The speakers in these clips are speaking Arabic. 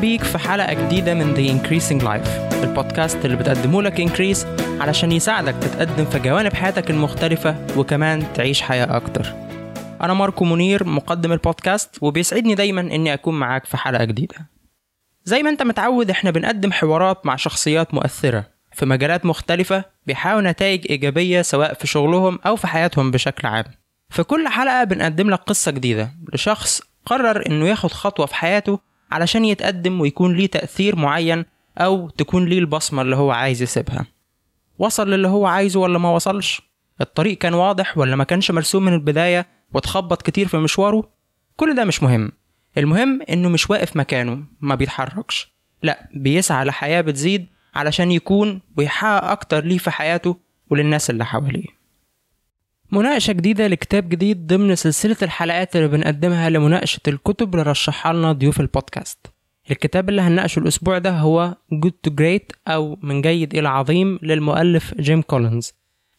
بيك في حلقة جديدة من The Increasing Life البودكاست اللي بتقدمه لك Increase علشان يساعدك تتقدم في جوانب حياتك المختلفة وكمان تعيش حياة أكتر. أنا ماركو منير مقدم البودكاست وبيسعدني دايما إني أكون معاك في حلقة جديدة. زي ما أنت متعود إحنا بنقدم حوارات مع شخصيات مؤثرة في مجالات مختلفة بيحققوا نتائج إيجابية سواء في شغلهم أو في حياتهم بشكل عام. في كل حلقة بنقدم لك قصة جديدة لشخص قرر إنه ياخد خطوة في حياته علشان يتقدم ويكون ليه تأثير معين أو تكون ليه البصمة اللي هو عايز يسيبها. وصل للي هو عايزه ولا ما وصلش؟ الطريق كان واضح ولا ما كانش مرسوم من البداية واتخبط كتير في مشواره؟ كل ده مش مهم. المهم إنه مش واقف مكانه ما بيتحركش. لأ بيسعى لحياة بتزيد علشان يكون ويحقق أكتر ليه في حياته وللناس اللي حواليه. مناقشة جديدة لكتاب جديد ضمن سلسلة الحلقات اللي بنقدمها لمناقشة الكتب اللي رشحها لنا ضيوف البودكاست. الكتاب اللي هنناقشه الأسبوع ده هو Good to Great أو من جيد إلى عظيم للمؤلف جيم كولينز.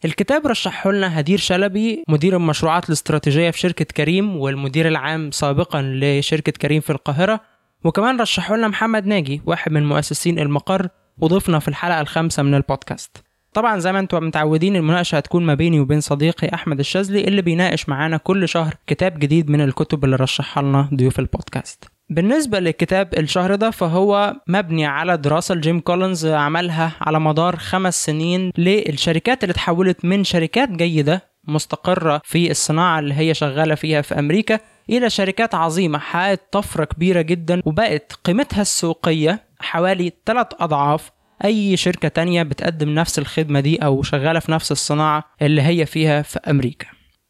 الكتاب رشحه لنا هدير شلبي مدير المشروعات الاستراتيجية في شركة كريم والمدير العام سابقا لشركة كريم في القاهرة. وكمان رشحه لنا محمد ناجي واحد من مؤسسين المقر وضيفنا في الحلقة الخامسة من البودكاست. طبعا زي ما أنتم متعودين المناقشة هتكون ما بيني وبين صديقي أحمد الشاذلي اللي بيناقش معانا كل شهر كتاب جديد من الكتب اللي رشحها لنا ضيوف البودكاست. بالنسبة لكتاب الشهر ده فهو مبني على دراسة لجيم كولينز عملها على مدار خمس سنين للشركات اللي اتحولت من شركات جيدة مستقرة في الصناعة اللي هي شغالة فيها في أمريكا إلى شركات عظيمة حققت طفرة كبيرة جدا وبقت قيمتها السوقية حوالي ثلاث أضعاف أي شركة تانية بتقدم نفس الخدمة دي أو شغالة في نفس الصناعة اللي هي فيها في أمريكا.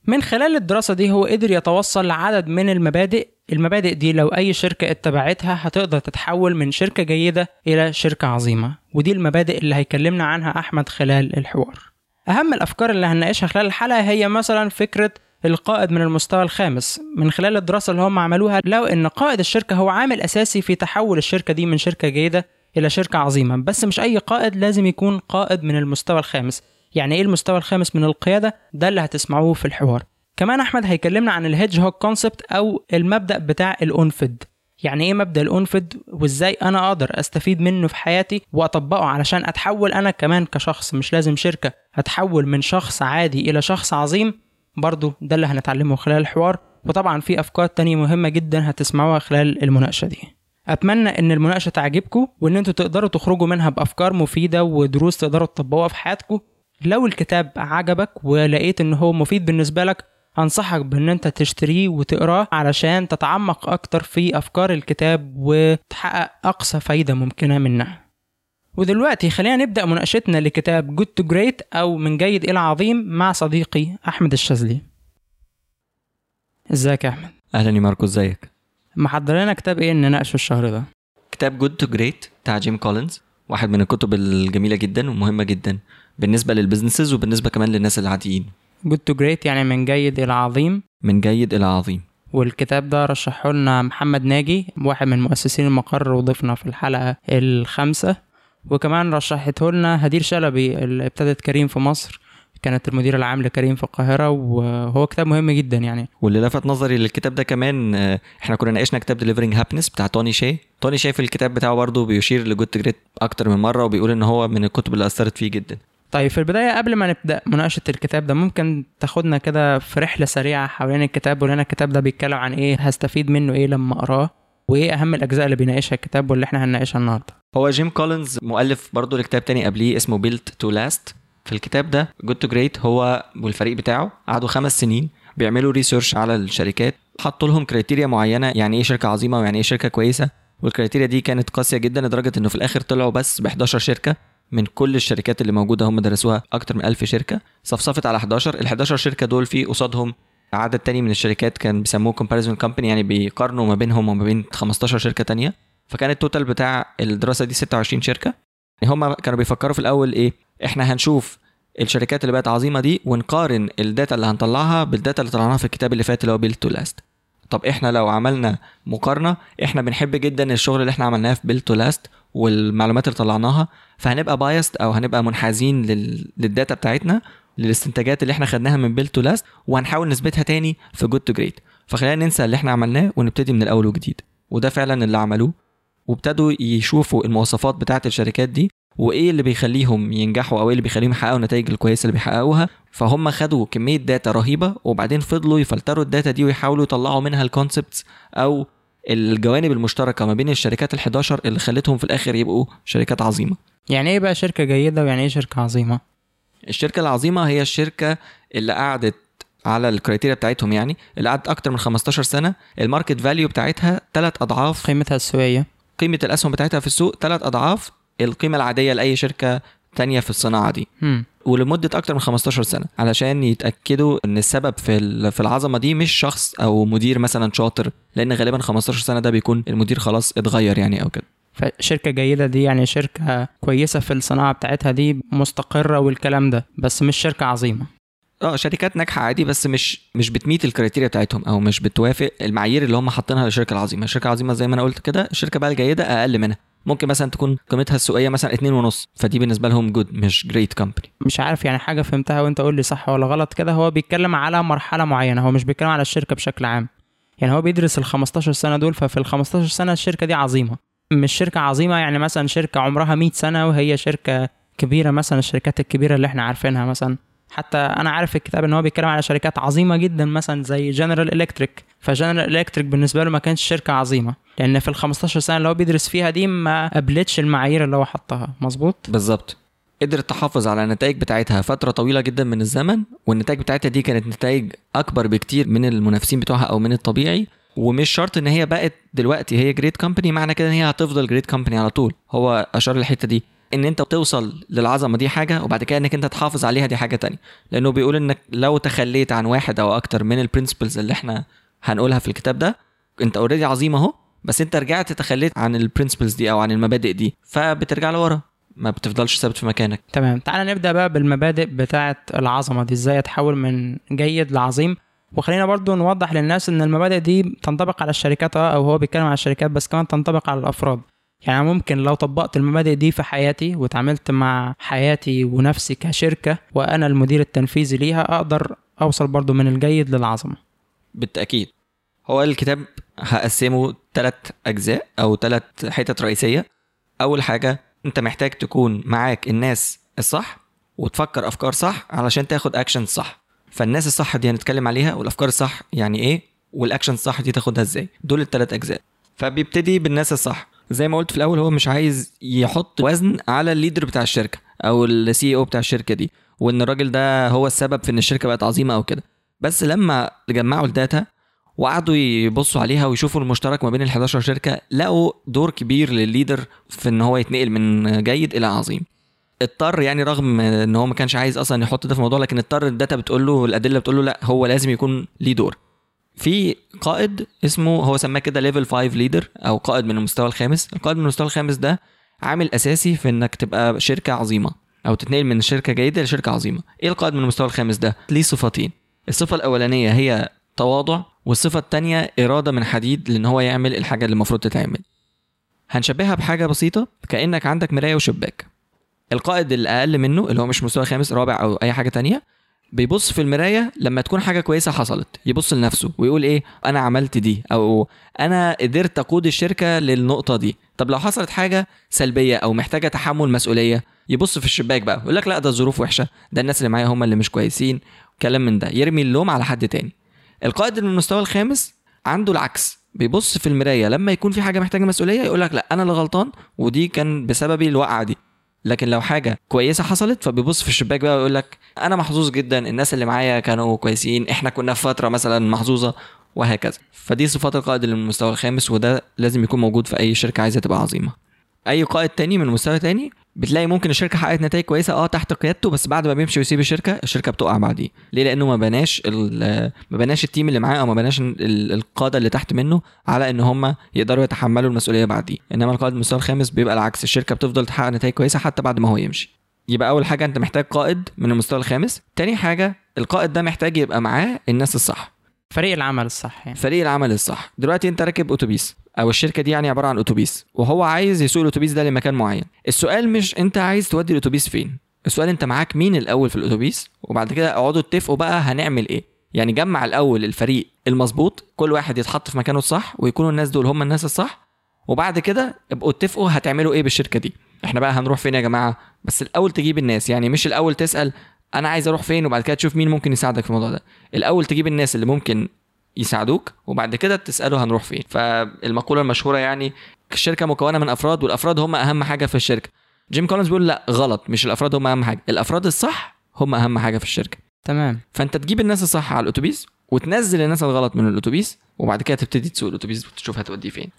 من خلال الدراسة دي هو قدر يتوصل لعدد من المبادئ. المبادئ دي لو أي شركة اتبعتها هتقدر تتحول من شركة جيدة إلى شركة عظيمة ودي المبادئ اللي هيكلمنا عنها أحمد خلال الحوار. أهم الأفكار اللي هنناقشها خلال الحلقة هي مثلا فكرة القائد من المستوى الخامس. من خلال الدراسة اللي هم عملوها لقوا إن قائد الشركة هو عامل أساسي في تحول الشركة دي من شركة جيدة إلى شركة عظيمة. بس مش أي قائد لازم يكون قائد من المستوى الخامس. يعني إيه المستوى الخامس من القيادة؟ ده اللي هتسمعوه في الحوار. كمان أحمد هيكلمنا عن ال Hedgehog Concept أو المبدأ بتاع القنفد يعني إيه مبدأ القنفد وإزاي أنا أقدر أستفيد منه في حياتي وأطبقه علشان أتحول أنا كمان كشخص مش لازم شركة. أتحول من شخص عادي إلى شخص عظيم. برضو ده اللي هنتعلمه خلال الحوار. وطبعا في أفكار تانية مهمة جدا هتسمعوها خلال المناقشة دي. أتمنى إن المناقشة تعجبكم وإن أنتوا تقدروا تخرجوا منها بأفكار مفيدة ودروس تقدروا تطبقوها في حياتكم. لو الكتاب عجبك ولقيت إن هو مفيد بالنسبة لك أنصحك بإن أنت تشتريه وتقراه علشان تتعمق أكتر في أفكار الكتاب وتحقق أقصى فايدة ممكنة منها. ودلوقتي خلينا نبدأ مناقشتنا لكتاب Good to Great أو من جيد إلى عظيم مع صديقي أحمد الشاذلي. إزيك يا أحمد؟ أهلا يا ماركو إزيك؟ محضر لنا كتاب إيه نناقشه الشهر ده؟ كتاب Good to Great بتاع جيم كولينز واحد من الكتب الجميلة جدا ومهمة جدا بالنسبة لل businesses وبالنسبة كمان للناس العاديين. Good to Great يعني من جيد إلى عظيم. من جيد إلى عظيم. والكتاب ده رشحه لنا محمد ناجي واحد من مؤسسين المقر وضيفنا في الحلقة الخامسة. وكمان رشحته لنا هدير شلبي اللي ابتدت كريم في مصر. كانت المدير العام لكريم في القاهرة وهو كتاب مهم جدا يعني. واللي لفت نظري للكتاب ده كمان آه، إحنا كنا ناقشنا كتاب Delivering Happiness بتاع توني شي توني شي في الكتاب بتاعه برضه بيشير ل Good Great أكتر من مرة وبيقول إن هو من الكتب اللي أثرت فيه جدا. طيب في البداية قبل ما نبدأ مناقشة الكتاب ده ممكن تاخدنا كده في رحلة سريعة حوالين الكتاب ولنا الكتاب ده بيتكلم عن إيه هستفيد منه إيه لما أقراه وإيه أهم الأجزاء اللي بيناقشها الكتاب واللي إحنا هنناقشها النهارده. هو جيم كولينز مؤلف برضه لكتاب تاني قبليه اسمه Built to Last في الكتاب ده Good to Great هو والفريق بتاعه قعدوا خمس سنين بيعملوا research على الشركات حطوا لهم criteria معينة يعني إيه شركة عظيمة ويعني إيه شركة كويسة. وال criteria دي كانت قاسية جدا لدرجة إنه في الآخر طلعوا بس ب 11 شركة من كل الشركات اللي موجودة هم درسوها أكتر من 1000 شركة صفصفت على 11 ال 11 شركة دول في قصادهم عدد تاني من الشركات كان بيسموه comparison company يعني بيقارنوا ما بينهم وما بين 15 شركة تانية. فكان ال total بتاع الدراسة دي 26 شركة. هم كانوا بيفكروا في الأول إيه؟ إحنا هنشوف الشركات اللي بقت عظيمة دي ونقارن ال data اللي هنطلعها بال data اللي طلعناها في الكتاب اللي فات اللي هو Built to Last طب إحنا لو عملنا مقارنة إحنا بنحب جدا الشغل اللي إحنا عملناه في Built to Last والمعلومات اللي طلعناها فهنبقى biased أو هنبقى منحازين لل... لل data بتاعتنا للاستنتاجات اللي إحنا خدناها من Built to Last وهنحاول نثبتها تاني في Good to Great فخلينا ننسى اللي إحنا عملناه ونبتدي من الأول وجديد. وده فعلا اللي عملوه. وابتدوا يشوفوا المواصفات بتاعة الشركات دي وإيه اللي بيخليهم ينجحوا أو إيه اللي بيخليهم يحققوا النتائج الكويسة اللي بيحققوها؟ فهم خدوا كمية data رهيبة وبعدين فضلوا يفلتروا ال data دي ويحاولوا يطلعوا منها ال concepts أو الجوانب المشتركة ما بين الشركات ال11 اللي خلتهم في الآخر يبقوا شركات عظيمة. يعني إيه بقى شركة جيدة ويعني إيه شركة عظيمة؟ الشركة العظيمة هي الشركة اللي قعدت على ال criteria بتاعتهم يعني اللي قعدت أكتر من 15 سنة. ال market value بتاعتها ثلاث أضعاف. قيمتها السوقية. قيمة الأسهم بتاعتها في السوق ثلاث أضعاف. القيمة العادية لأي شركة تانية في الصناعة دي. هم. ولمدة أكتر من 15 سنة علشان يتأكدوا إن السبب في في العظمة دي مش شخص أو مدير مثلا شاطر لأن غالبا 15 سنة ده بيكون المدير خلاص اتغير يعني أو كده. فشركة جيدة دي يعني شركة كويسة في الصناعة بتاعتها دي مستقرة والكلام ده بس مش شركة عظيمة. آه شركات ناجحة عادي بس مش مش بت meet ال criteria بتاعتهم أو مش بتوافق المعايير اللي هم حاطينها للشركة العظيمة. الشركة العظيمة زي ما أنا قلت كده الشركة بقى الجيده أقل منها. ممكن مثلا تكون قيمتها السوقية مثلا اتنين ونص فدي بالنسبة لهم good مش great company مش عارف يعني حاجة فهمتها وانت قول لي صح ولا غلط كده هو بيتكلم على مرحلة معينة هو مش بيتكلم على الشركة بشكل عام. يعني هو بيدرس ال 15 سنة دول ففي ال 15 سنة الشركة دي عظيمة. مش شركة عظيمة يعني مثلا شركة عمرها 100 سنة وهي شركة كبيرة مثلا الشركات الكبيرة اللي إحنا عارفينها مثلا. حتى أنا عارف الكتاب إن هو بيتكلم على شركات عظيمة جدا مثلا زي جنرال الكتريك فجنرال الكتريك بالنسبة له ما كانش شركة عظيمة. لأن في ال 15 سنة اللي هو بيدرس فيها دي ما قابلتش المعايير اللي هو حطها. مظبوط؟ بالظبط. قدرت تحافظ على النتائج بتاعتها فترة طويلة جدا من الزمن والنتائج بتاعتها دي كانت نتائج أكبر بكتير من المنافسين بتوعها أو من الطبيعي. ومش شرط إن هي بقت دلوقتي هي great company معنى كده إن هي هتفضل great company على طول. هو أشار للحتة دي. إن أنت توصل للعظمة دي حاجة وبعد كده إنك أنت تحافظ عليها دي حاجة تانية. لأنه بيقول إنك لو تخليت عن واحد أو أكتر من ال principles اللي إحنا هنقولها في الكتاب ده أنت already عظيم أهو بس أنت رجعت تخليت عن ال principles دي أو عن المبادئ دي فبترجع لورا ما بتفضلش ثابت في مكانك. تمام. تعالى نبدأ بقى بالمبادئ بتاعه العظمة دي إزاي أتحول من جيد لعظيم. وخلينا برضو نوضح للناس إن المبادئ دي تنطبق على الشركات آه أو هو بيتكلم على الشركات بس كمان تنطبق على الأفراد. يعني ممكن لو طبقت المبادئ دي في حياتي وتعاملت مع حياتي ونفسي كشركة وأنا المدير التنفيذي ليها أقدر أوصل برضو من الجيد للعظمة. بالتأكيد. هو الكتاب هقسمه ثلاث أجزاء أو ثلاث حتت رئيسية. أول حاجة أنت محتاج تكون معاك الناس الصح وتفكر أفكار صح علشان تاخد اكشن صح. فالناس الصح دي هنتكلم عليها والأفكار الصح يعني إيه؟ والاكشن الصح دي تاخدها إزاي؟ دول الثلاث أجزاء. فبيبتدي بالناس الصح. زي ما قلت في الأول هو مش عايز يحط وزن على ال leader بتاع الشركة أو ال CEO بتاع الشركة دي وإن الراجل ده هو السبب في إن الشركة بقت عظيمة أو كده. بس لما جمعوا ال data وقعدوا يبصوا عليها ويشوفوا المشترك ما بين ال 11 شركة لقوا دور كبير للل leader في إن هو يتنقل من جيد إلى عظيم. اضطر يعني رغم إن هو ما كانش عايز أصلا يحط ده في الموضوع لكن اضطر ال data بتقول له الأدلة بتقول له لأ هو لازم يكون ليه دور. في قائد اسمه هو سماه كده level 5 leader أو قائد من المستوى الخامس. القائد من المستوى الخامس ده عامل أساسي في إنك تبقى شركة عظيمة أو تتنقل من شركة جيدة لشركة عظيمة. إيه القائد من المستوى الخامس ده؟ ليه صفتين. الصفة الأولانية هي تواضع والصفة الثانية إرادة من حديد لإن هو يعمل الحاجة اللي المفروض تتعمل. هنشبهها بحاجة بسيطة كأنك عندك مراية وشباك. القائد الأقل منه اللي هو مش مستوى خامس رابع أو أي حاجة تانية بيبص في المراية لما تكون حاجة كويسة حصلت يبص لنفسه ويقول إيه؟ أنا عملت دي أو أنا قدرت أقود الشركة للنقطة دي. طب لو حصلت حاجة سلبية أو محتاجة تحمل مسؤولية يبص في الشباك بقى يقول لك لا ده الظروف وحشة ده الناس اللي معايا هم اللي مش كويسين كلام من ده. يرمي اللوم على حد تاني. القائد من المستوى الخامس عنده العكس بيبص في المراية لما يكون في حاجة محتاجة مسؤولية يقول لك لا أنا اللي غلطان ودي كان بسببي الوقعة دي. لكن لو حاجة كويسة حصلت فبيبص في الشباك بقى ويقول لك أنا محظوظ جدا الناس اللي معايا كانوا كويسين إحنا كنا في فترة مثلا محظوظة وهكذا. فدي صفات القائد المستوى الخامس وده لازم يكون موجود في أي شركة عايزة تبقى عظيمة. أي قائد تاني من مستوى تاني بتلاقي ممكن الشركة حققت نتائج كويسة آه تحت قيادته بس بعد ما بيمشي ويسيب الشركة الشركة بتقع بعديه. ليه؟ لأنه ما بناش ما بناش التيم اللي معاه أو ما بناش ال- القادة اللي تحت منه على إن هم يقدروا يتحملوا المسؤولية بعديه. إنما القائد المستوى الخامس بيبقى العكس الشركة بتفضل تحقق نتائج كويسة حتى بعد ما هو يمشي. يبقى أول حاجة أنت محتاج قائد من المستوى الخامس تاني حاجة القائد ده محتاج يبقى معاه الناس الصح. فريق العمل الصح يعني. فريق العمل الصح. دلوقتي أنت راكب أتوبيس. أو الشركة دي يعني عبارة عن أتوبيس وهو عايز يسوق الأتوبيس ده لمكان معين. السؤال مش أنت عايز تودي الأتوبيس فين السؤال أنت معاك مين الأول في الأتوبيس وبعد كده اقعدوا اتفقوا بقى هنعمل إيه. يعني جمع الأول الفريق المظبوط كل واحد يتحط في مكانه الصح ويكونوا الناس دول هم الناس الصح. وبعد كده ابقوا اتفقوا هتعملوا إيه بالشركة دي. إحنا بقى هنروح فين يا جماعة؟ بس الأول تجيب الناس يعني مش الأول تسأل أنا عايز أروح فين وبعد كده تشوف مين ممكن يساعدك في الموضوع ده. الأول تجيب الناس اللي ممكن يساعدوك وبعد كده تسأله هنروح فين. فالمقولة المشهورة يعني الشركة مكونة من أفراد والأفراد هم أهم حاجة في الشركة. جيم كولينز بيقول لا غلط مش الأفراد هم أهم حاجة. الأفراد الصح هم أهم حاجة في الشركة. تمام. فأنت تجيب الناس الصح على الأتوبيس وتنزل الناس الغلط من الأتوبيس وبعد كده تبتدي تسوق الأتوبيس وتشوف هتوديه فين.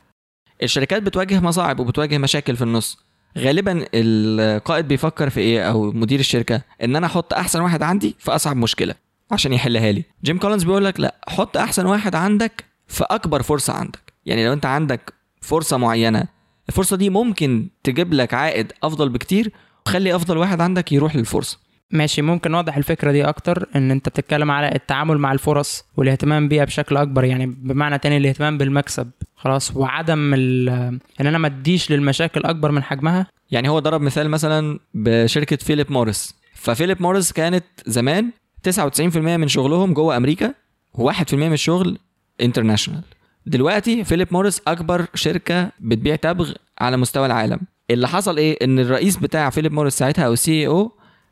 الشركات بتواجه مصاعب وبتواجه مشاكل في النص. غالبا القائد بيفكر في إيه أو مدير الشركة؟ إن أنا أحط أحسن واحد عندي في أصعب مشكلة. عشان يحلها لي. جيم كولينز بيقول لك لا حط أحسن واحد عندك في أكبر فرصة عندك. يعني لو أنت عندك فرصة معينة الفرصة دي ممكن تجيب لك عائد أفضل بكتير وخلي أفضل واحد عندك يروح للفرصة. ماشي ممكن نوضح الفكرة دي أكتر إن أنت بتتكلم على التعامل مع الفرص والاهتمام بيها بشكل أكبر يعني بمعنى تاني الاهتمام بالمكسب. خلاص وعدم ال- إن أنا ما أديش للمشاكل أكبر من حجمها. يعني هو ضرب مثال مثلا بشركة فيليب موريس. ففيليب موريس كانت زمان 99% من شغلهم جوه أمريكا و1% من الشغل international دلوقتي Philip Morris أكبر شركة بتبيع تبغ على مستوى العالم. اللي حصل إيه؟ إن الرئيس بتاع Philip Morris ساعتها أو ال CEO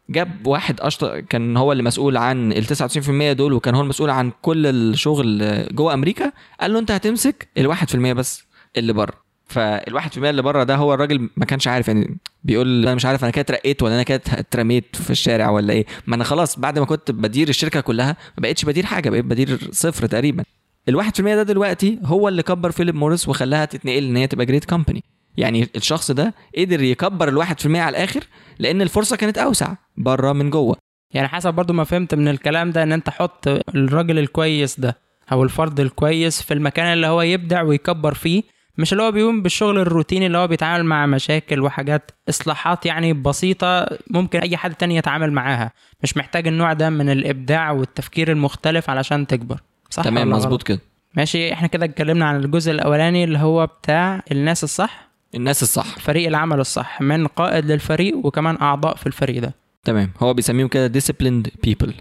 جاب واحد اشطر كان هو اللي مسؤول عن ال 99% دول وكان هو المسؤول عن كل الشغل جوه أمريكا قال له أنت هتمسك ال 1% بس اللي بره. فالواحد في المية اللي بره ده هو الراجل ما كانش عارف يعني بيقول أنا مش عارف أنا كده اترقيت ولا أنا كده اترميت في الشارع ولا إيه؟ ما أنا خلاص بعد ما كنت بدير الشركة كلها ما بقتش بدير حاجة بقيت بدير صفر تقريبا. الواحد في المية ده دلوقتي هو اللي كبر Philip Morris وخلاها تتنقل إن هي تبقى great company يعني الشخص ده قدر يكبر الواحد في المية على الآخر لأن الفرصة كانت أوسع بره من جوه. يعني حسب برضو ما فهمت من الكلام ده إن أنت حط الراجل الكويس ده أو الفرد الكويس في المكان اللي هو يبدع ويكبر فيه مش اللي هو بيقوم بالشغل الروتيني اللي هو بيتعامل مع مشاكل وحاجات إصلاحات يعني بسيطة ممكن أي حد تاني يتعامل معاها. مش محتاج النوع ده من الإبداع والتفكير المختلف علشان تكبر. صح تمام مظبوط؟ كده. ماشي إحنا كده اتكلمنا عن الجزء الأولاني اللي هو بتاع الناس الصح. الناس الصح. فريق العمل الصح من قائد للفريق وكمان أعضاء في الفريق ده. تمام هو بيسميهم كده disciplined people.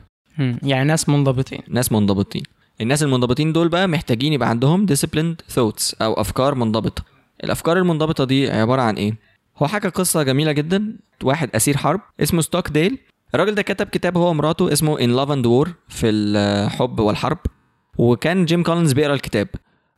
يعني ناس منضبطين. ناس منضبطين. الناس المنضبطين دول بقى محتاجين يبقى عندهم disciplined thoughts أو أفكار منضبطة. الأفكار المنضبطة دي عبارة عن إيه؟ هو حكى قصة جميلة جدا. واحد أسير حرب اسمه ستوكديل الراجل ده كتب كتاب هو ومراته اسمه In Love and War في الحب والحرب. وكان جيم كولينز بيقرأ الكتاب.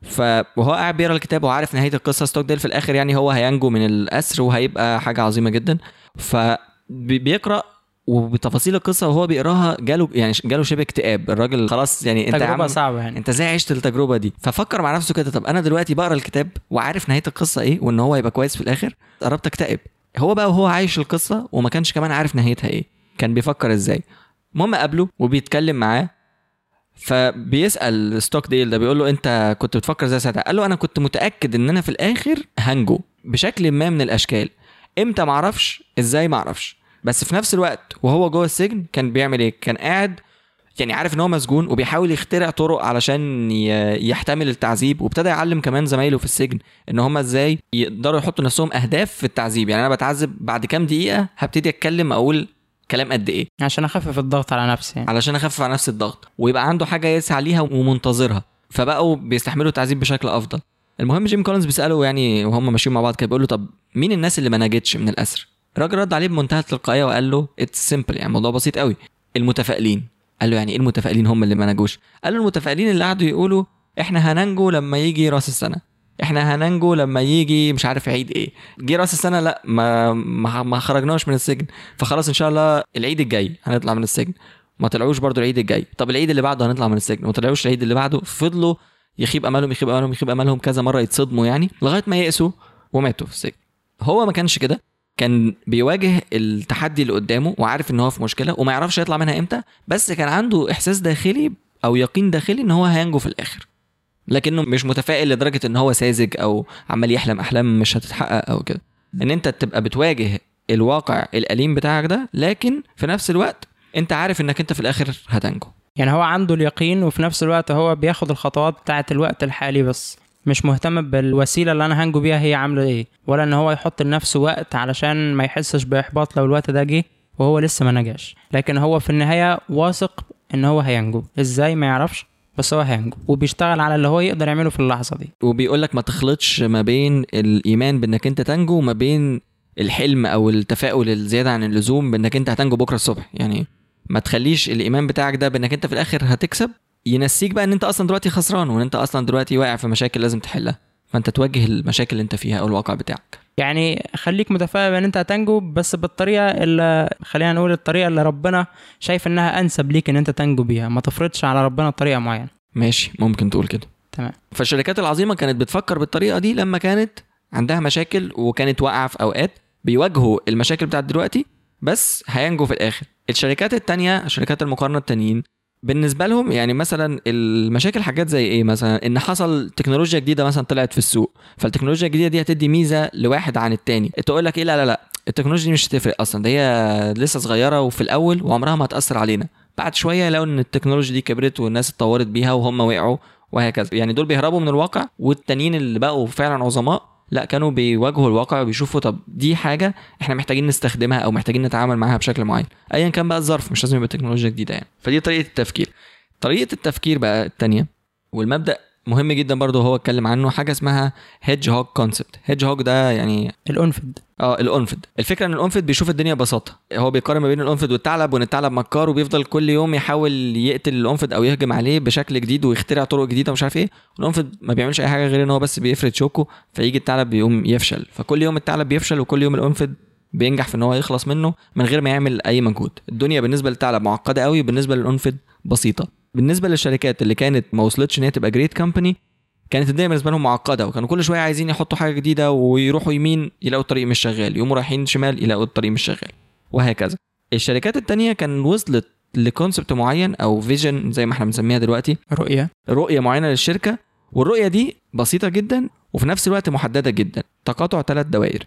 ف وهو قاعد بيقرأ الكتاب وعارف نهاية القصة ستوكديل في الآخر يعني هو هينجو من الأسر وهيبقى حاجة عظيمة جدا. فبيقرا وبتفاصيل القصة وهو بيقراها جاله يعني جاله شبه اكتئاب. الراجل خلاص يعني انت عم صعبة يعني. انت إزاي عشت التجربة دي؟ ففكر مع نفسه كده طب أنا دلوقتي بقرأ الكتاب وعارف نهاية القصة إيه وإن هو هيبقى كويس في الآخر؟ قربت أكتئب. هو بقى وهو عايش القصة وما كانش كمان عارف نهايتها إيه. كان بيفكر إزاي. المهم قابله وبيتكلم معاه فبيسأل ستوك ديل ده بيقول له أنت كنت بتفكر إزاي ساعتها؟ قال له أنا كنت متأكد إن أنا في الآخر هنجو بشكل ما من الأشكال. إمتى معرفش إزاي معرفش بس في نفس الوقت وهو جوه السجن كان بيعمل إيه؟ كان قاعد يعني عارف إن هو مسجون وبيحاول يخترع طرق علشان يحتمل التعذيب وابتدى يعلم كمان زمايله في السجن إن هم إزاي يقدروا يحطوا نفسهم أهداف في التعذيب. يعني أنا بتعذب بعد كام دقيقة هبتدي أتكلم أقول كلام قد إيه. عشان أخفف الضغط على نفسي يعني. علشان أخفف على نفسي الضغط ويبقى عنده حاجة يسعى ليها ومنتظرها. فبقوا بيستحملوا التعذيب بشكل أفضل. المهم جيم كولينز بيساله يعني وهم ماشيين مع بعض كده بيقول له طب مين الناس اللي ما نجتش من الأسر؟ الراجل رد عليه بمنتهى التلقائيه وقال له it's simple يعني الموضوع بسيط قوي. المتفائلين. قال له يعني إيه المتفائلين؟ هم اللي ما نجوش. قال له المتفائلين اللي قعدوا يقولوا إحنا هننجو لما يجي راس السنة. إحنا هننجو لما يجي مش عارف عيد إيه. جه راس السنة لا ما ما, ما خرجناش من السجن. فخلاص إن شاء الله العيد الجاي هنطلع من السجن. ما طلعوش برضو العيد الجاي. طب العيد اللي بعده هنطلع من السجن. ما طلعوش العيد اللي بعده. فضلوا يخيب املهم يخيب املهم يخيب املهم كذا مرة يتصدموا يعني لغاية ما يئسوا وماتوا في السجن. هو ما كانش كده. كان بيواجه التحدي اللي قدامه وعارف إن هو في مشكلة وما يعرفش يطلع منها إمتى بس كان عنده إحساس داخلي أو يقين داخلي إن هو هينجو في الآخر. لكنه مش متفائل لدرجة إن هو ساذج أو عمال يحلم أحلام مش هتتحقق أو كده. إن أنت تبقى بتواجه الواقع الأليم بتاعك ده لكن في نفس الوقت أنت عارف إنك أنت في الآخر هتنجو. يعني هو عنده اليقين وفي نفس الوقت هو بياخد الخطوات بتاعه الوقت الحالي بس. مش مهتم بالوسيلة اللي أنا هنجو بيها هي عاملة إيه ولا إن هو يحط لنفسه وقت علشان ما يحسش بإحباط لو الوقت ده جه وهو لسه ما نجاش. لكن هو في النهاية واثق إن هو هينجو. إزاي؟ ما يعرفش بس هو هينجو. وبيشتغل على اللي هو يقدر يعمله في اللحظة دي. وبيقول لك ما تخلطش ما بين الإيمان بإنك أنت تنجو وما بين الحلم أو التفاؤل الزيادة عن اللزوم بإنك أنت هتنجو بكرة الصبح. يعني ما تخليش الإيمان بتاعك ده بإنك أنت في الآخر هتكسب ينسيك بقى إن أنت أصلا دلوقتي خسران وإن أنت أصلا دلوقتي واقع في مشاكل لازم تحلها. فأنت تواجه المشاكل اللي أنت فيها أو الواقع بتاعك. يعني خليك متفائل إن أنت هتنجو بس بالطريقة اللي خلينا نقول الطريقة اللي ربنا شايف إنها أنسب ليك إن أنت تنجو بيها. ما تفرضش على ربنا طريقة معينة. ماشي ممكن تقول كده. تمام. فالشركات العظيمة كانت بتفكر بالطريقة دي لما كانت عندها مشاكل وكانت واقعة في أوقات بيواجهوا المشاكل بتاعت دلوقتي بس هينجوا في الآخر. الشركات التانية شركات المقارنة التانيين بالنسبة لهم يعني مثلا المشاكل حاجات زي إيه؟ مثلا إن حصل تكنولوجيا جديدة مثلا طلعت في السوق فالتكنولوجيا الجديدة دي هتدي ميزة لواحد عن التاني. تقول لك إيه؟ لا لا لا التكنولوجيا دي مش هتفرق أصلا ده هي لسه صغيرة وفي الأول وعمرها ما هتأثر علينا. بعد شوية لقوا إن التكنولوجيا دي كبرت والناس اتطورت بيها وهم وقعوا وهكذا. يعني دول بيهربوا من الواقع والتانيين اللي بقوا فعلا عظماء لا كانوا بيواجهوا الواقع وبيشوفوا طب دي حاجة إحنا محتاجين نستخدمها أو محتاجين نتعامل معاها بشكل معين. ايا كان بقى الظرف مش لازم يبقى تكنولوجيا جديدة يعني. فدي طريقة التفكير. طريقة التفكير بقى التانية والمبدأ مهم جدا برضه هو اتكلم عنه حاجة اسمها hedgehog concept hedgehog ده يعني الأنفد. آه الأنفد. الفكرة إن الأنفد بيشوف الدنيا ببساطة. هو بيقارن ما بين الأنفد والثعلب وإن الثعلب مكار وبيفضل كل يوم يحاول يقتل الأنفد أو يهجم عليه بشكل جديد ويخترع طرق جديدة ومش عارف إيه. الأنفد ما بيعملش أي حاجة غير إن هو بس بيفرد شوكه فيجي الثعلب بيقوم يفشل. فكل يوم الثعلب بيفشل وكل يوم الأنفد بينجح في إن هو يخلص منه من غير ما يعمل أي مجهود. الدنيا بالنسبة للثعلب معقدة قوي بالنسبة للأنفد بسيطة. بالنسبة للشركات اللي كانت ما وصلتش إن هي تبقى great company كانت الدنيا بالنسبة لهم معقدة وكانوا كل شوية عايزين يحطوا حاجة جديدة ويروحوا يمين يلاقوا الطريق مش شغال يقوموا رايحين شمال يلاقوا الطريق مش شغال وهكذا. الشركات التانية كان وصلت ل concept معين أو vision زي ما إحنا بنسميها دلوقتي. رؤية. رؤية معينة للشركة والرؤية دي بسيطة جدا وفي نفس الوقت محددة جدا. تقاطع ثلاث دوائر.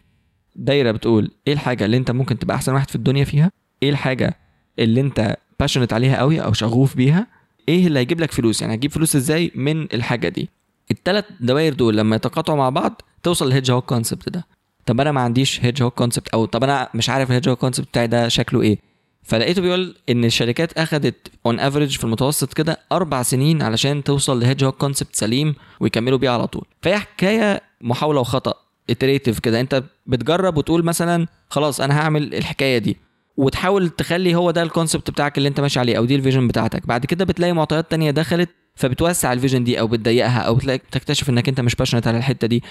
دايرة بتقول إيه الحاجة اللي أنت ممكن تبقى أحسن واحد في الدنيا فيها؟ إيه الحاجة اللي أنت passionate عليها قوي أو شغوف بيها إيه اللي هيجيب لك فلوس؟ يعني هتجيب فلوس إزاي من الحاجة دي؟ الثلاث دوائر دول لما يتقاطعوا مع بعض توصل لل hedgehog concept ده. طب أنا ما عنديش hedgehog concept أو طب أنا مش عارف ال hedgehog concept بتاعي ده شكله إيه؟ فلقيته بيقول إن الشركات اخذت on average في المتوسط كده أربع سنين علشان توصل ل hedgehog concept سليم ويكملوا بيه على طول. فهي حكاية محاولة وخطأ iterative كده. أنت بتجرب وتقول مثلا خلاص أنا هعمل الحكاية دي. وتحاول تخلي هو ده ال concept بتاعك اللي انت ماشي عليه أو دي ال vision بتاعتك. بعد كده بتلاقي معطيات تانية دخلت فبتوسع ال vision دي أو بتضيقها أو بتلاقي تكتشف إنك أنت مش passionate على الحتة دي.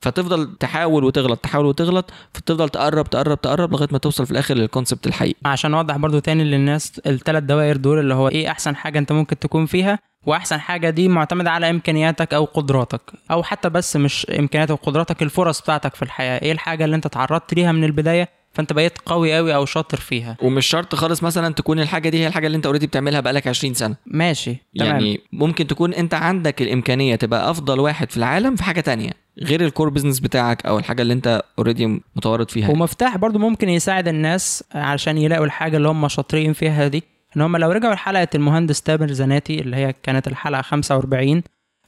فتفضل تحاول وتغلط تحاول وتغلط فتفضل تقرب تقرب تقرب لغاية ما توصل في الآخر لل concept الحقيقي. عشان أوضح برضو تاني للناس الثلاث دوائر دول اللي هو إيه أحسن حاجة أنت ممكن تكون فيها وأحسن حاجة دي معتمدة على إمكانياتك أو قدراتك أو حتى بس مش إمكانياتك وقدراتك الفرص بتاعتك في الحياة. إيه الحاجة اللي أنت تعرضت ليها من البداية؟ فانت بقيت قوي قوي أو شاطر فيها. ومش شرط خالص مثلا تكون الحاجة دي هي الحاجة اللي انت already بتعملها بقالك 20 سنة. ماشي تمام. يعني ممكن تكون انت عندك الإمكانية تبقى أفضل واحد في العالم في حاجة تانية غير ال core business بتاعك أو الحاجة اللي انت already متورط فيها. ومفتاح برضو ممكن يساعد الناس علشان يلاقوا الحاجة اللي هم شاطرين فيها دي. إن هم لو رجعوا لحلقة المهندس تامر زناتي اللي هي كانت الحلقة 45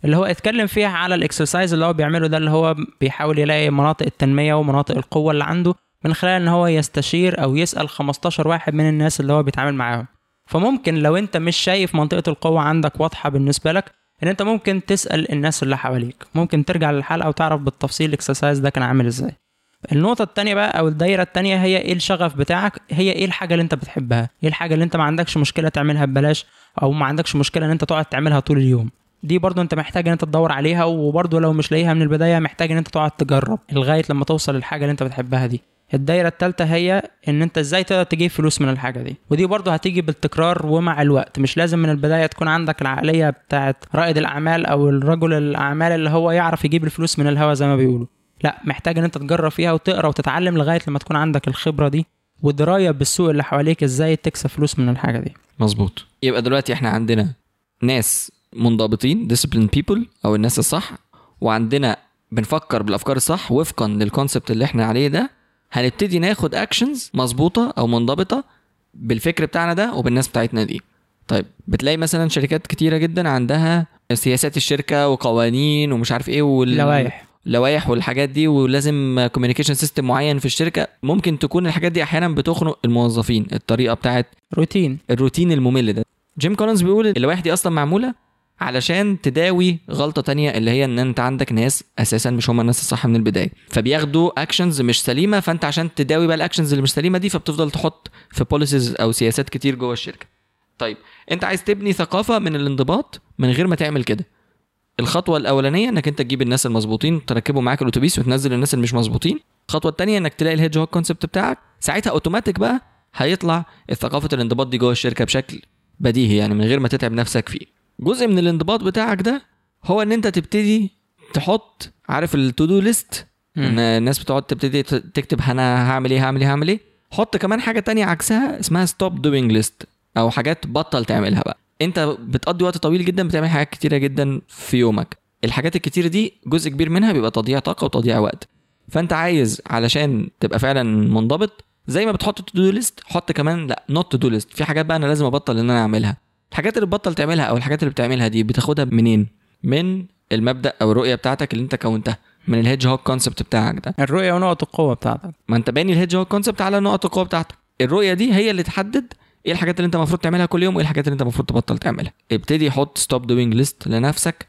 اللي هو اتكلم فيها على ال exercise اللي هو بيعمله ده اللي هو بيحاول يلاقي مناطق التنمية ومناطق القوة اللي عنده. من خلال إن هو يستشير أو يسأل 15 واحد من الناس اللي هو بيتعامل معاهم فممكن لو أنت مش شايف منطقة القوة عندك واضحة بالنسبة لك إن أنت ممكن تسأل الناس اللي حواليك ممكن ترجع للحلقة وتعرف بالتفصيل ال exercise ده كان عامل إزاي النقطة التانية بقى أو الدايرة التانية هي إيه الشغف بتاعك؟ هي إيه الحاجة اللي أنت بتحبها؟ إيه الحاجة اللي أنت ما عندكش مشكلة تعملها ببلاش أو ما عندكش مشكلة إن أنت تقعد تعملها طول اليوم؟ دي برضو أنت محتاج إن أنت تدور عليها وبرضو لو مش لاقيها من البداية محتاج إن أنت تقعد تجرب لغاية لما توصل للحاجة اللي أنت بتحبها دي. الدايرة التالتة هي إن أنت إزاي تقدر تجيب فلوس من الحاجة دي، ودي برضو هتيجي بالتكرار ومع الوقت، مش لازم من البداية تكون عندك العقلية بتاعت رائد الأعمال أو الرجل الأعمال اللي هو يعرف يجيب الفلوس من الهوا زي ما بيقولوا. لا محتاج إن أنت تجرب فيها وتقرأ وتتعلم لغاية لما تكون عندك الخبرة دي ودراية بالسوق اللي حواليك إزاي تكسب فلوس من الحاجة دي. مظبوط. يبقى دلوقتي إحنا عندنا ناس منضبطين disciplined people أو الناس الصح وعندنا بنفكر بالأفكار الصح وفقا لل concept اللي إحنا عليه ده هنبتدي ناخد actions مظبوطة أو منضبطة بالفكر بتاعنا ده وبالناس بتاعتنا دي. طيب بتلاقي مثلا شركات كتيرة جدا عندها سياسات الشركة وقوانين ومش عارف إيه وال... لوائح. لوائح والحاجات دي ولازم communication system معين في الشركة. ممكن تكون الحاجات دي أحيانا بتخنق الموظفين الطريقة بتاعت روتين. الروتين الممل ده. جيم كولنز بيقول اللوائح دي أصلا معمولة علشان تداوي غلطة تانية اللي هي إن أنت عندك ناس أساسا مش هم الناس الصح من البداية. فبياخدوا actions مش سليمة فأنت عشان تداوي بقى ال actions اللي مش سليمة دي فبتفضل تحط في policies أو سياسات كتير جوه الشركة. طيب أنت عايز تبني ثقافة من الانضباط من غير ما تعمل كده. الخطوة الأولانية إنك أنت تجيب الناس المظبوطين تركبوا معاك الأتوبيس وتنزل الناس اللي مش مظبوطين. الخطوه الثانية إنك تلاقي ال hedgehog concept بتاعك. ساعتها اوتوماتيك بقى هيطلع ثقافه الانضباط دي جوه الشركة بشكل بديهي يعني من غير ما تتعب نفسك فيه. جزء من الانضباط بتاعك ده هو إن أنت تبتدي تحط عارف ال to do list إن الناس بتقعد تبتدي تكتب أنا هعمل إيه هعمل إيه هعمل إيه. حط كمان حاجة تانية عكسها اسمها stop doing list أو حاجات بطل تعملها بقى. أنت بتقضي وقت طويل جدا بتعمل حاجات كتيرة جدا في يومك. الحاجات الكتيرة دي جزء كبير منها بيبقى تضييع طاقة وتضييع وقت. فأنت عايز علشان تبقى فعلا منضبط زي ما بتحط to do list حط كمان لأ not to do list في حاجات بقى أنا لازم أبطل إن أنا أعملها. الحاجات اللي بتبطل تعملها أو الحاجات اللي بتعملها دي بتاخدها منين؟ من المبدأ أو الرؤية بتاعتك اللي أنت كونتها من ال hedgehog concept بتاعك ده. الرؤية ونقط القوة بتاعتك. ما أنت باني ال hedgehog concept على نقط القوة بتاعتك. الرؤية دي هي اللي تحدد إيه الحاجات اللي أنت المفروض تعملها كل يوم وإيه الحاجات اللي أنت المفروض تبطل تعملها. ابتدي حط stop doing list لنفسك.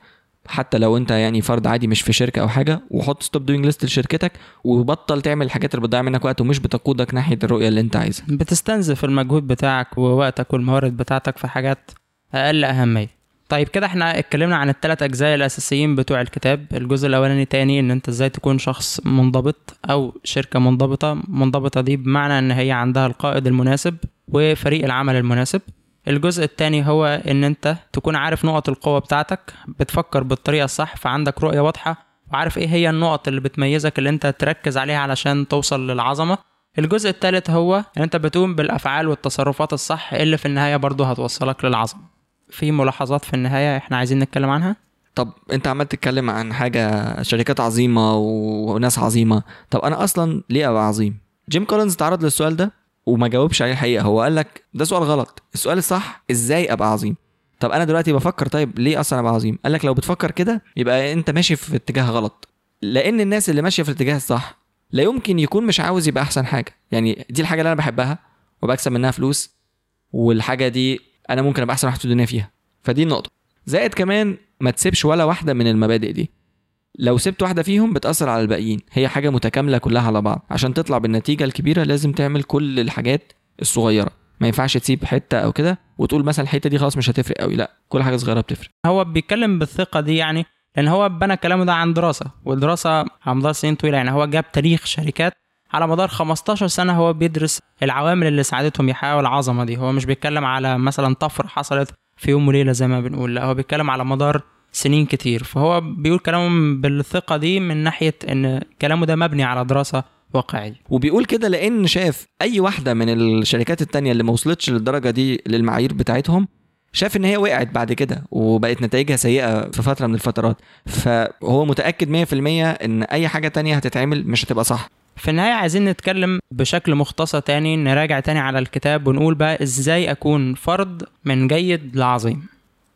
حتى لو انت يعني فرد عادي مش في شركة أو حاجة وحط stop doing list لشركتك وبطل تعمل الحاجات اللي بتضيع منك وقت ومش بتقودك ناحية الرؤية اللي انت عايزها. بتستنزف المجهود بتاعك ووقتك والموارد بتاعتك في حاجات أقل أهمية. طيب كده إحنا اتكلمنا عن الثلاث أجزاء الأساسيين بتوع الكتاب. الجزء الأولاني تاني إن أنت إزاي تكون شخص منضبط أو شركة منضبطة. منضبطة دي بمعنى إن هي عندها القائد المناسب وفريق العمل المناسب. الجزء الثاني هو إن أنت تكون عارف نقط القوة بتاعتك بتفكر بالطريقة الصح فعندك رؤية واضحة وعارف إيه هي النقط اللي بتميزك اللي أنت تركز عليها علشان توصل للعظمة. الجزء الثالث هو إن أنت بتقوم بالأفعال والتصرفات الصح اللي في النهاية برضه هتوصلك للعظمة. في ملاحظات في النهاية إحنا عايزين نتكلم عنها؟ طب أنت عمال تتكلم عن حاجة شركات عظيمة وناس عظيمة. طب أنا أصلا ليه أبقى عظيم؟ جيم كولينز تعرض للسؤال ده؟ وما جاوبش عليه الحقيقة هو قال لك ده سؤال غلط. السؤال الصح إزاي أبقى عظيم؟ طب أنا دلوقتي بفكر طيب ليه أصلا أبقى عظيم؟ قال لك لو بتفكر كده يبقى أنت ماشي في اتجاه غلط. لأن الناس اللي ماشية في الاتجاه الصح لا يمكن يكون مش عاوز يبقى أحسن حاجة. يعني دي الحاجة اللي أنا بحبها وبكسب منها فلوس والحاجة دي أنا ممكن أبقى أحسن واحد في الدنيا فيها. فدي النقطة. زائد كمان ما تسيبش ولا واحدة من المبادئ دي. لو سبت واحدة فيهم بتأثر على الباقيين. هي حاجة متكاملة كلها على بعض. عشان تطلع بالنتيجة الكبيرة لازم تعمل كل الحاجات الصغيرة. ما ينفعش تسيب حتة أو كده وتقول مثلا الحتة دي خلاص مش هتفرق قوي لا كل حاجة صغيرة بتفرق. هو بيتكلم بالثقة دي يعني لأن هو بنى كلامه ده عن دراسة والدراسة على مدار سنين طويلة يعني. هو جاب تاريخ شركات على مدار 15 سنة هو بيدرس العوامل اللي ساعدتهم يحققوا العظمة دي. هو مش بيتكلم على مثلا طفرة حصلت في يوم وليلة زي ما بنقول لا هو بيتكلم على مدار سنين كتير. فهو بيقول كلامه بالثقة دي من ناحية إن كلامه ده مبني على دراسة واقعية. وبيقول كده لأن شاف أي واحدة من الشركات التانية اللي ما وصلتش للدرجة دي للمعايير بتاعتهم شاف إن هي وقعت بعد كده وبقت نتائجها سيئة في فترة من الفترات. فهو متأكد 100% إن أي حاجة تانية هتتعمل مش هتبقى صح. في النهاية عايزين نتكلم بشكل مختصر تاني نراجع تاني على الكتاب ونقول بقى إزاي أكون فرد من جيد لعظيم.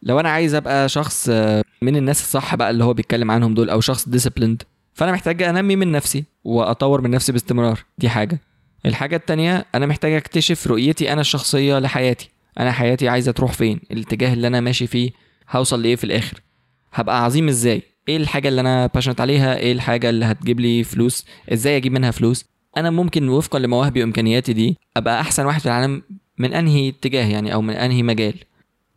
لو أنا عايز أبقى شخص آه، من الناس الصح بقى اللي هو بيتكلم عنهم دول أو شخص ديسيبليند فأنا محتاج أنمي من نفسي وأطور من نفسي باستمرار. دي حاجة. الحاجة التانية أنا محتاج أكتشف رؤيتي أنا الشخصية لحياتي. أنا حياتي عايزة تروح فين؟ الاتجاه اللي أنا ماشي فيه هوصل لإيه في الآخر؟ هبقى عظيم إزاي؟ إيه الحاجة اللي أنا passionate عليها؟ إيه الحاجة اللي هتجيب لي فلوس؟ إزاي أجيب منها فلوس؟ أنا ممكن وفقا لمواهبي وإمكانياتي دي أبقى أحسن واحد في العالم من أنهي اتجاه يعني أو من أنهي مجال.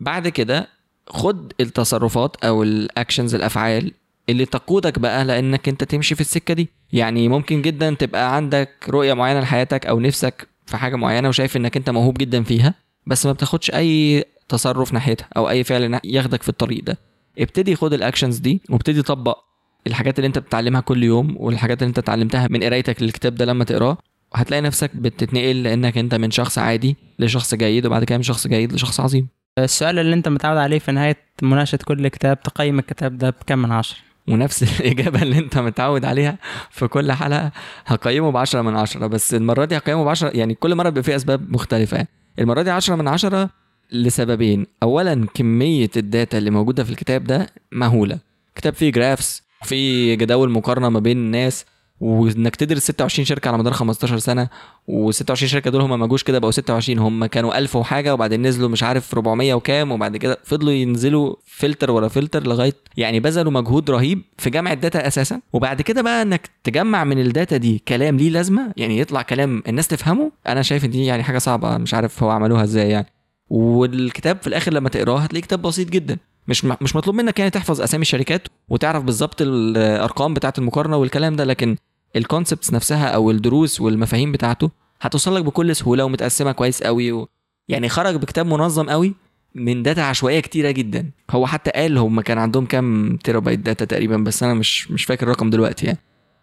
بعد كده خد التصرفات أو ال actions الأفعال اللي تقودك بقى لأنك أنت تمشي في السكة دي. يعني ممكن جدا تبقى عندك رؤية معينة لحياتك أو نفسك في حاجة معينة وشايف إنك أنت موهوب جدا فيها بس ما بتاخدش أي تصرف ناحيتها أو أي فعل ياخدك في الطريق ده. ابتدي خد الاكشنز دي وابتدي طبق الحاجات اللي أنت بتتعلمها كل يوم والحاجات اللي أنت اتعلمتها من قرايتك للكتاب ده لما تقراه. هتلاقي نفسك بتتنقل لأنك أنت من شخص عادي لشخص جيد وبعد كده من شخص جيد لشخص عظيم. السؤال اللي انت متعود عليه في نهاية مناقشة كل كتاب تقيم الكتاب ده بكم من عشرة؟ ونفس الإجابة اللي أنت متعود عليها في كل حلقة هقيمه بعشرة من عشرة. بس المرة دي هقيمه بعشرة يعني كل مرة بيبقى فيه أسباب مختلفة. يعني. المرة دي عشرة من عشرة لسببين. أولا كمية ال data اللي موجودة في الكتاب ده مهولة. كتاب فيه graphs فيه جداول مقارنة ما بين الناس وإنك تدرس 26 شركة على مدار 15 سنة و26 شركة دول هم ما جوش كده بقوا 26 هم كانوا 1000 وحاجة وبعدين نزلوا مش عارف 400 وكام وبعد كده فضلوا ينزلوا فلتر ورا فلتر لغاية يعني بذلوا مجهود رهيب في جمع ال data أساسا. وبعد كده بقى إنك تجمع من ال data دي كلام ليه لازمة يعني يطلع كلام الناس تفهمه. أنا شايف إن دي يعني حاجة صعبة مش عارف هو عملوها إزاي يعني. والكتاب في الآخر لما تقراه هتلاقيه كتاب بسيط جدا. مش مش مطلوب منك يعني تحفظ أسامي الشركات وتعرف بالظبط الأرقام بتاعة المقارنة والكلام ده لكن ال concepts نفسها أو الدروس والمفاهيم بتاعته هتوصل لك بكل سهولة ومتقسمة كويس قوي و... يعني خرج بكتاب منظم قوي من data عشوائية كتيرة جدا. هو حتى قال هم كان عندهم كام terabyte data تقريبا بس أنا مش مش فاكر الرقم دلوقتي يعني.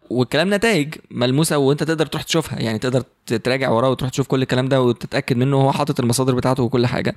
والكلام نتائج ملموسة وأنت تقدر تروح تشوفها يعني تقدر تراجع وراه وتروح تشوف كل الكلام ده وتتأكد منه هو حاطط المصادر بتاعته وكل حاجة.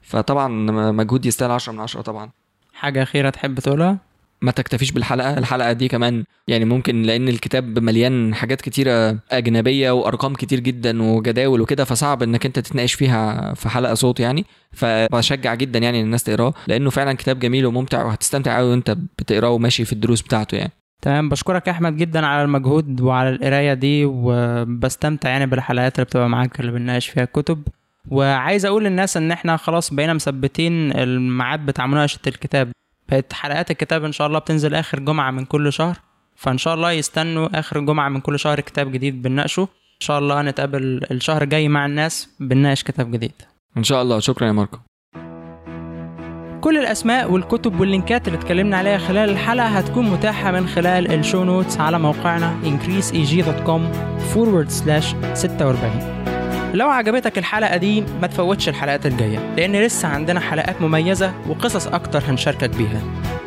فطبعا مجهود يستاهل 10 من 10 طبعا. حاجة أخيرة تحب تقولها؟ ما تكتفيش بالحلقة الحلقة دي كمان يعني ممكن لأن الكتاب مليان حاجات كتيرة أجنبية وأرقام كتير جدا وجداول وكده فصعب إنك أنت تتناقش فيها في حلقة صوت يعني. فبشجع جدا يعني الناس تقراه لأنه فعلا كتاب جميل وممتع وهتستمتع قوي وأنت بتقراه وماشي في الدروس بتاعته يعني. تمام بشكرك يا أحمد جدا على المجهود وعلى القراية دي وبستمتع يعني بالحلقات اللي بتبقى معاك اللي بنناقش فيها الكتب. وعايز أقول للناس إن إحنا خلاص بقينا مثبتين الميعاد بتاع مناقشة الكتاب. بقت حلقات الكتاب إن شاء الله بتنزل آخر جمعة من كل شهر. فإن شاء الله يستنوا آخر جمعة من كل شهر كتاب جديد بنناقشه. إن شاء الله نتقابل الشهر الجاي مع الناس بنناقش كتاب جديد. إن شاء الله. شكرا يا ماركو. كل الأسماء والكتب وال link ات اللي اتكلمنا عليها خلال الحلقة هتكون متاحة من خلال ال show notes على موقعنا increaseeg.com forward slash 46 لو عجبتك الحلقة دي ما تفوتش الحلقات الجاية لأن لسه عندنا حلقات مميزة وقصص أكتر هنشاركك بيها.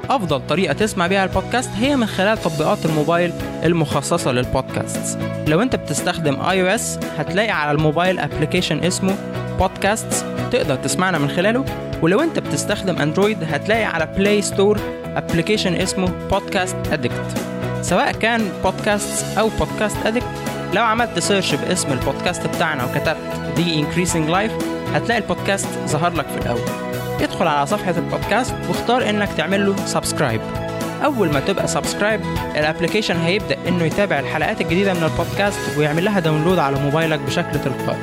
أفضل طريقة تسمع بيها البودكاست هي من خلال تطبيقات الموبايل المخصصة للبودكاست لو أنت بتستخدم iOS هتلاقي على الموبايل application اسمه بودكاست تقدر تسمعنا من خلاله. ولو أنت بتستخدم أندرويد هتلاقي على Play Store application اسمه Podcast Addict سواء كان بودكاست أو Podcast Addict لو عملت search باسم البودكاست بتاعنا وكتبت The Increasing Life هتلاقي البودكاست ظهر لك في الأول. ادخل على صفحة البودكاست واختار إنك تعمل له subscribe أول ما تبقى subscribe ال application هيبدأ إنه يتابع الحلقات الجديدة من البودكاست ويعمل لها download على موبايلك بشكل تلقائي.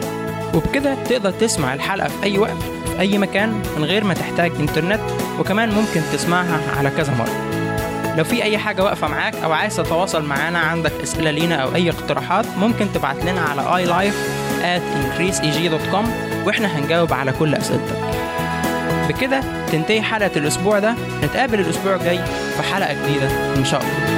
وبكده تقدر تسمع الحلقة في أي وقت في أي مكان من غير ما تحتاج إنترنت وكمان ممكن تسمعها على كذا مرة. لو في أي حاجة واقفة معاك أو عايز تتواصل معانا عندك أسئلة لينا أو أي اقتراحات ممكن تبعت لنا على iLife at increaseeg.com وإحنا هنجاوب على كل أسئلتك. بكده تنتهي حلقة الأسبوع ده. نتقابل الأسبوع الجاي في حلقة جديدة. إن شاء الله.